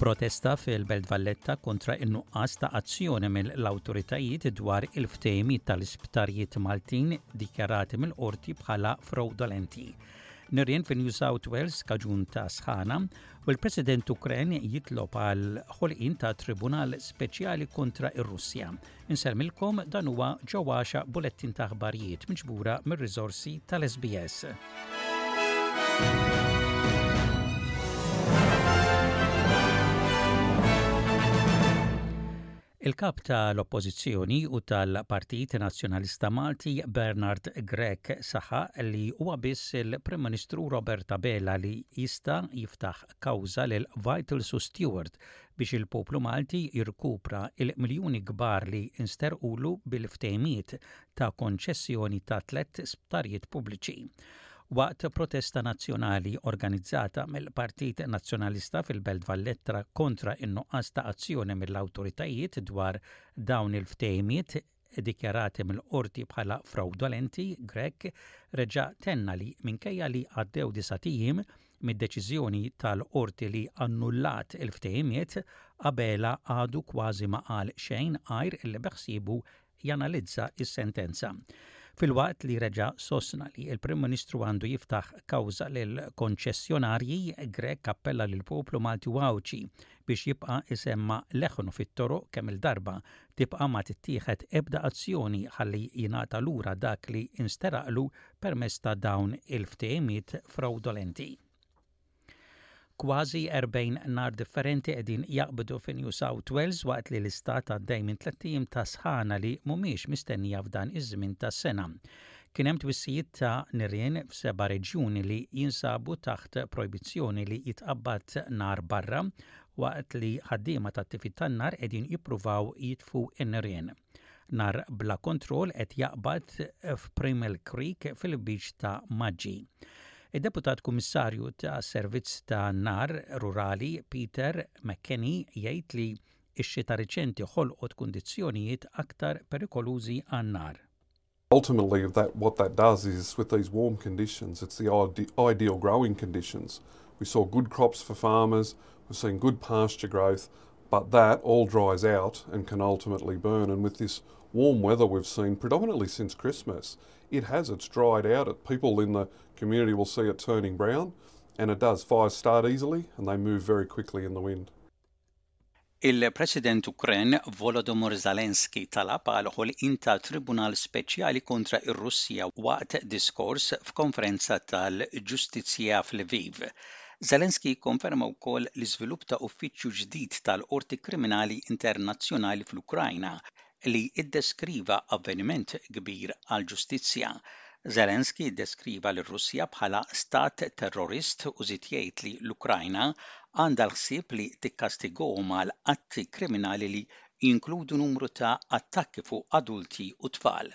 Protesta fil-Belt Valletta kontra in-nuqqas ta' azzjoni mill-awtoritajiet dwar il-ftehimiet tal-isptarijiet Maltin dikjarati mill-qorti bħala fraudolenti. Nirien fin New South Wales kaġun ta' sħana u l-President Ukren jitlob għal ħolqien ta' tribunal speċjali kontra ir-Russja. Inselmilkom dan huwa ġewwaxa bulettin ta' aħbarijiet miġbura mir-riżorsi tal-SBS. Il-Kap ta' l-Oppożizzjoni u tal-Partit Nazzjonalista Malti Bernard Grech saħaq li huwa biss il-Prim Ministru Robert Abela li jista' jiftaħ kawża lil Vitals u Stewart biex il-poplu Malti jirkupra l-miljuni kbar li nsterqulu bil-ftehimiet ta' konċessjoni ta' tliet sptarijiet pubbliċi waqt protesta nazzjonali organizzata mill-Partit Nazzjonalista fil-Belt Valletta kontra n-nuqqas ta' azzjoni mill-awtoritajiet dwar dawn il-ftehimiet dikjarati mill-Qorti bħala frawdolenti, Grech reġa' tenna li minkejja li għaddew disat ijiem mid-deċiżjoni tal-Qorti li annullat il-ftehimiet, Abela għadu kważi ma qal xejn għajr li beħsiebu janalizza s-sentenza, filwaqt li reġa' sostna li l-Prim Ministru għandu jiftaħ kawża lill-konċessjonarji, Grech appella lill-poplu Malti u Għawdxi biex jibqa' isemma' leħnu fit-toroq kemm-il darba tibqa' ma tittieħed ebda azzjoni ħalli jingħata lura dak li nsteraqlu permezz ta' dawn il-ftehimiet frawdolenti. Kważi 40 nar differenti qegħdin jaqbdu fi New South Wales waqt li l-istat għaddej minn tlett ijiem ta' sħana li mhumiex mistennija f'dan iż-żmien tas-sena. Kien hemm twissijiet ta' nirien f'seba' reġjuni li jinsabu taħt projbizzjoni li jitqabbad nar barra waqt li ħaddiema tat-tifi tan-nar qegħdin jippruvaw jitfu n-nirien. Nar bla kontroll qed jaqbad f'Primal Creek fil-Lbiċ ta' Maġġi. Id-Deputat Kummissarju ta' Servizz ta' Nar Rurali Peter McKenny jgħid li x-xita riċenti ħolqot kundizzjonijiet aktar perikolużi għan-nar. Ultimately, that, what that does is with these warm conditions, it's the ide ideal growing conditions. We saw good crops for farmers, we've seen good pasture growth, But that all dries out and can ultimately burn. And with this warm weather we've seen predominantly since Christmas, it has. It's dried out. It, people in the community will see it turning brown, and it does. Fires start easily and they move very quickly in the wind. Il-President Ukren Volodymyr Zelensky talab għal ħolqien ta' tribunal speċjali kontra r-Russja waqt diskors f'konferenza tal-ġustizzja f'Lviv. Zelensky kkonferma wkoll l-iżvilupp ta' uffiċċju ġdid tal-Qorti Kriminali Internazzjonali fl-Ukrajna li ddeskriva avveniment kbir għall-ġustizzja. Zelensky ddeskriva lir-Russja bħala stat terrorist u żied jgħid li l-Ukrajna għandha l-ħsieb li tikkastigahom għal atti kriminali li jinkludu numru ta' attakki fuq adulti u tfal.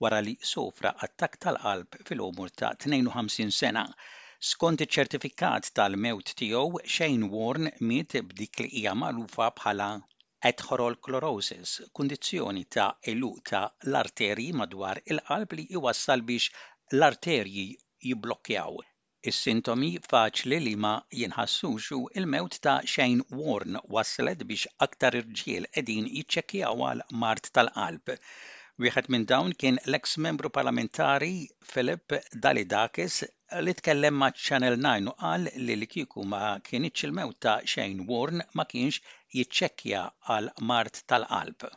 wara li sofra attakk tal-qalb fil-għomor ta' 52 sena. Skont iċ-ċertifikat tal-mewt tiegħu, Shane Warne miet b'dik li hija magħrufa bħala atherolclerosis, kundizzjoni ta' għeluq ta' l-arterji madwar il-qalb li jwassal biex l-arterji jibblokkjaw. Is-sintomi faċli li ma jinħassux u l-mewt ta' Shane Warne wasslet biex aktar irġiel qegħdin jiċċekkjaw għal mard tal-qalb. Wieħed minn dawn kien l-eks membru parlamentari Philip Dalidakis li tkellem ma' Channel Nine u qal li li kieku ma kinitx il-mewt ta' Shane Warne ma kienx jiċċekkja għal mard tal-qalb.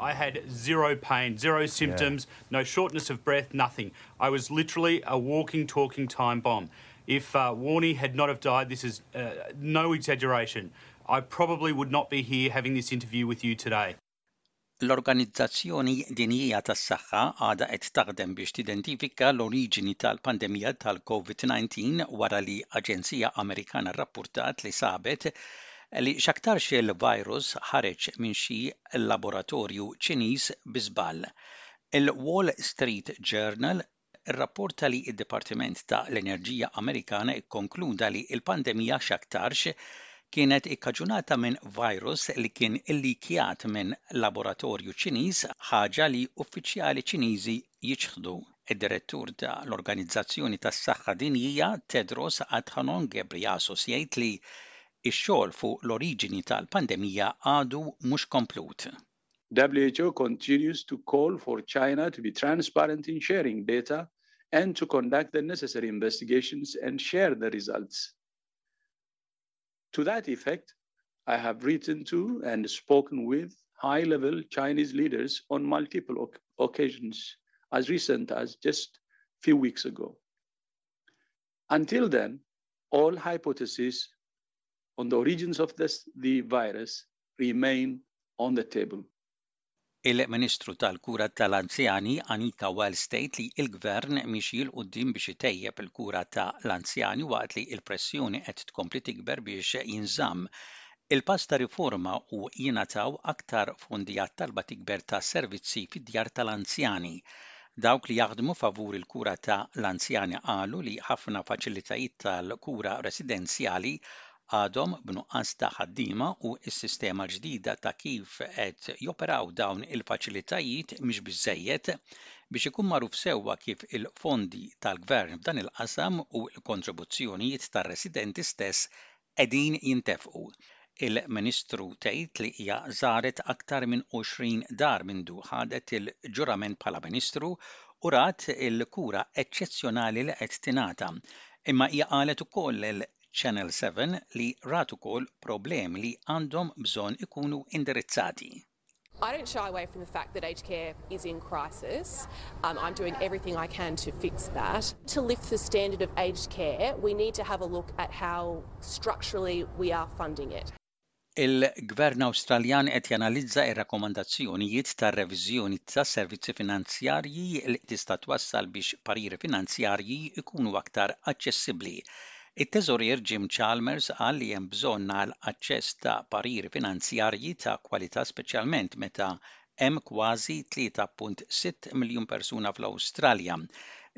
I had zero pain, zero symptoms, yeah. no shortness of breath, nothing. I was literally a walking, talking time bomb. If uh, Warney had not have died, this is uh, no exaggeration, I probably would not be here having this interview with you today. L-Organizzazzjoni Dinjija tas-Saħħa għadha qed taħdem biex tidentifika l-oriġini tal-pandemija tal-COVID-19 wara li aġenzija Amerikana rrappurtat li sabet Li x'aktarx il-virus ħareġ minn xi laboratorju Ċiniż bi żball. Il-Wall Street Journal irrapporta li d-Dipartiment ta' l-Enerġija Amerikan ikkonkluda li l-pandemija x'aktarx kienet ikkaġunata minn virus li kien illikjat minn laboratorju Ċiniż, ħaġa li uffiċjali Ċiniżi jiċħdu. Id-Direttur ta' l-Organizzazzjoni tas-Saħħa Dinjija, Tedros Adhanom Ghebreyesus jgħid li x-xogħol fuq l-oriġini tal-pandemija għadu mhux komplut. WHO continues to call for China to be transparent in sharing data and to conduct the necessary investigations and share the results. To that effect, I have written to and spoken with high level Chinese leaders on multiple occasions, as recent as just a few weeks ago. Until then, all hypotheses on the origins of this, the virus remain on the table. Il-Ministru tal-Kura tal-Anzjani Anita Wells tgħid li l-Gvern miexi 'l quddiem biex itejjeb il-kura ta' l-anzjani waqt li l-pressjoni qed tkompli tikber biex jinżamm il-pass ta' riforma u jingħataw aktar fondi għat-talba tikber ta' servizzi fid-djar ta' l-anzjani. Dawk li jaħdmu favur il-kura ta' l-anzjani qalu li ħafna faċilitajiet tal-kura residenzjali għadhom b'nuqqas ta' ħaddiema u s-sistema l-ġdida ta' kif qed joperaw dawn il-faċilitajiet mhix biżżejjed biex ikun magħruf sewwa kif il-fondi tal-gvern f'dan il-qasam u l-kontribuzzjonijiet tar-residenti stess qegħdin jintefqu. Il-Ministru tgħid li hija żaret aktar minn 20 dar mindu ħadet il-ġurament bħala Ministru u rat il-kura eċċezzjonali li qed tingħata, imma hija qalet ukoll Channel 7 li ratu kol problem li għandhom bżon ikunu indirizzati. I don't shy away from the fact that aged care is in crisis. Um, I'm doing everything I can to fix that. To lift the standard of aged care, we need to have a look at how structurally we are funding it. Il-Gvern Awstraljan qed janalizza r-rakkomandazzjonijiet tar-reviżjoni tas-servizzi finanzjarji li tista' twassal biex pariri finanzjarji jkunu aktar aċċessibbli. It-Teżorier Jim Chalmers qal li hemm bżonn għal aċċess ta' pariri finanzjarji ta' kwalità speċjalment meta Hemm kważi 3.6 miljun persuna fl-Awstralja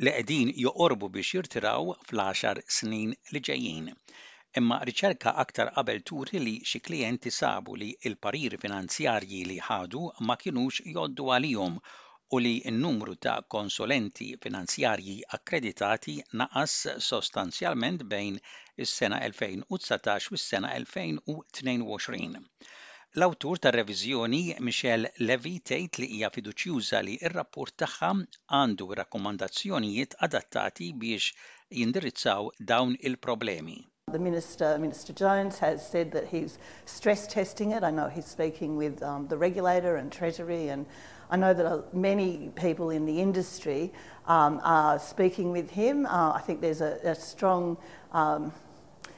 li qegħdin joqorbu biex jirtiraw fl-għaxar snin li ġejjin. Imma riċerka aktar qabel turi li xi klijenti sabu li l-pariri finanzjarji li ħadu ma kinux jgħoddu għalihom u li n-numru ta' konsulenti finanzjarji akkreditati naqas sostanzjalment bejn is-sena 2019 u s-sena 2022. L-awtur tar-reviżjoni, Michelle Levy tgħid li hija fiduċjuża li r-rapport tagħha għandu r-rakkomandazzjonijiet adattati biex jindirizzaw dawn il-problemi. The Minister, Minister Jones, has said that he's stress testing it. I know he's speaking with the regulator and Treasury and I know that many people in the industry are speaking with him. I think there's a strong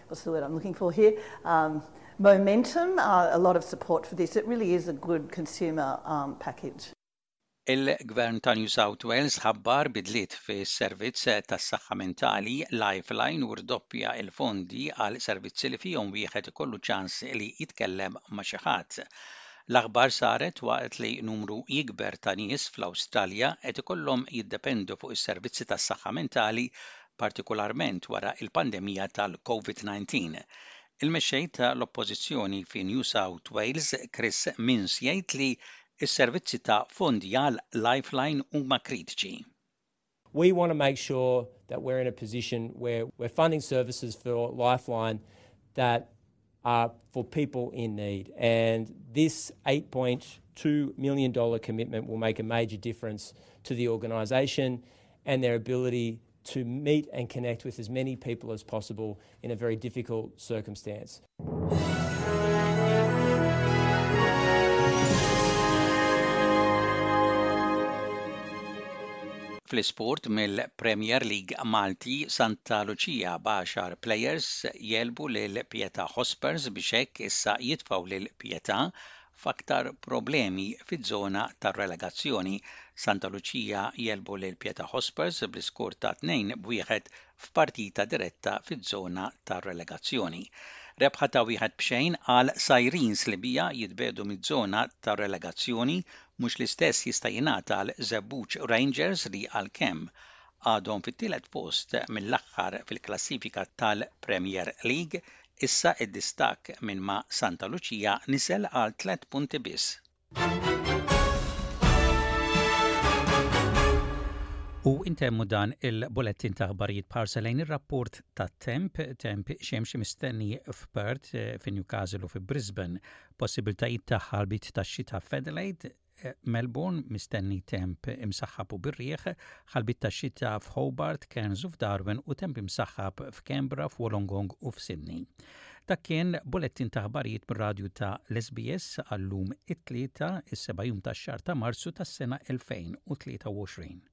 What's the word I'm looking for here? Um, momentum, uh, a lot of support for this. It really is a good consumer um, package. Il-Gvern ta' New South Wales ħabbar bidliet fis-servizz tas-saħħa mentali Lifeline u rdoppja l-fondi għal servizzi li fihom wieħed ikollu ċans li jitkellem ma' xi ħadd. L-aħbar saret waqt li numru jikber ta' nies fl-Awstralja qed ikollhom jiddependu fuq is-servizzi tas-saħħa mentali partikularment wara l-pandemija tal-COVID-19. Il-Mexxej ta' l-Oppożizzjoni fi New South Wales, Chris Minns jgħid li s-servizzi ta' fondi għal Lifeline huma kritiċi. We want to make sure that we're in a position where we're funding services for Lifeline that are for people in need. And this $8.2 million commitment will make a major difference to the organisation and their ability to meet and connect with as many people as possible in a very difficult circumstance. Fl-isport, mill-Premier League Malti, Santa Lucia b'għaxar players jegħlbu lil Pietà Hospers biex hekk issa jitfgħu lil Pietà f'aktar problemi fiz-zona tar-relegazzjoni. Santa Lucia jegħlbu lil Pietà Hospers bl-iskur ta' 2 b' 1 f'partita diretta fiz-zona tar-relegazzjoni. Rebħa ta' wieħed b'xejn għal Sirens li biha jitbiegħdu miz-zona tar-relegazzjoni Mhux l-istess jista' jingħad għal Żebbuġ Rangers li għalkemm għadhom fit-tielet post mill-aħħar fil-klassifika tal-Premier League, issa d-distakk minn ma' Santa Lucia niżel għal tliet punti biss. U intemmu dan il-bulettin ta' ħbarijiet parsa lejn ir-rapport ta' temp, temp xemx mistenni f'Perth, eh, fi Newcastle u fi Brisbane Possibiltajiet ta' ħarbit tax-xita f'Adelaide, Melbourne, mistenni temp imsaħħab u bir-riħ, ħarbit tax-xita f'Hobart, Cairns u f'Darwin u temp imsaħħab f'Canberra, f'Wollongong u f'Sydney. Dak kien bulettin ta' ħbarijiet mir-radju ta' l-SBS għal lum it-Tlieta, is-seba' jum tax-xahar ta' Marzu tas-sena 2023.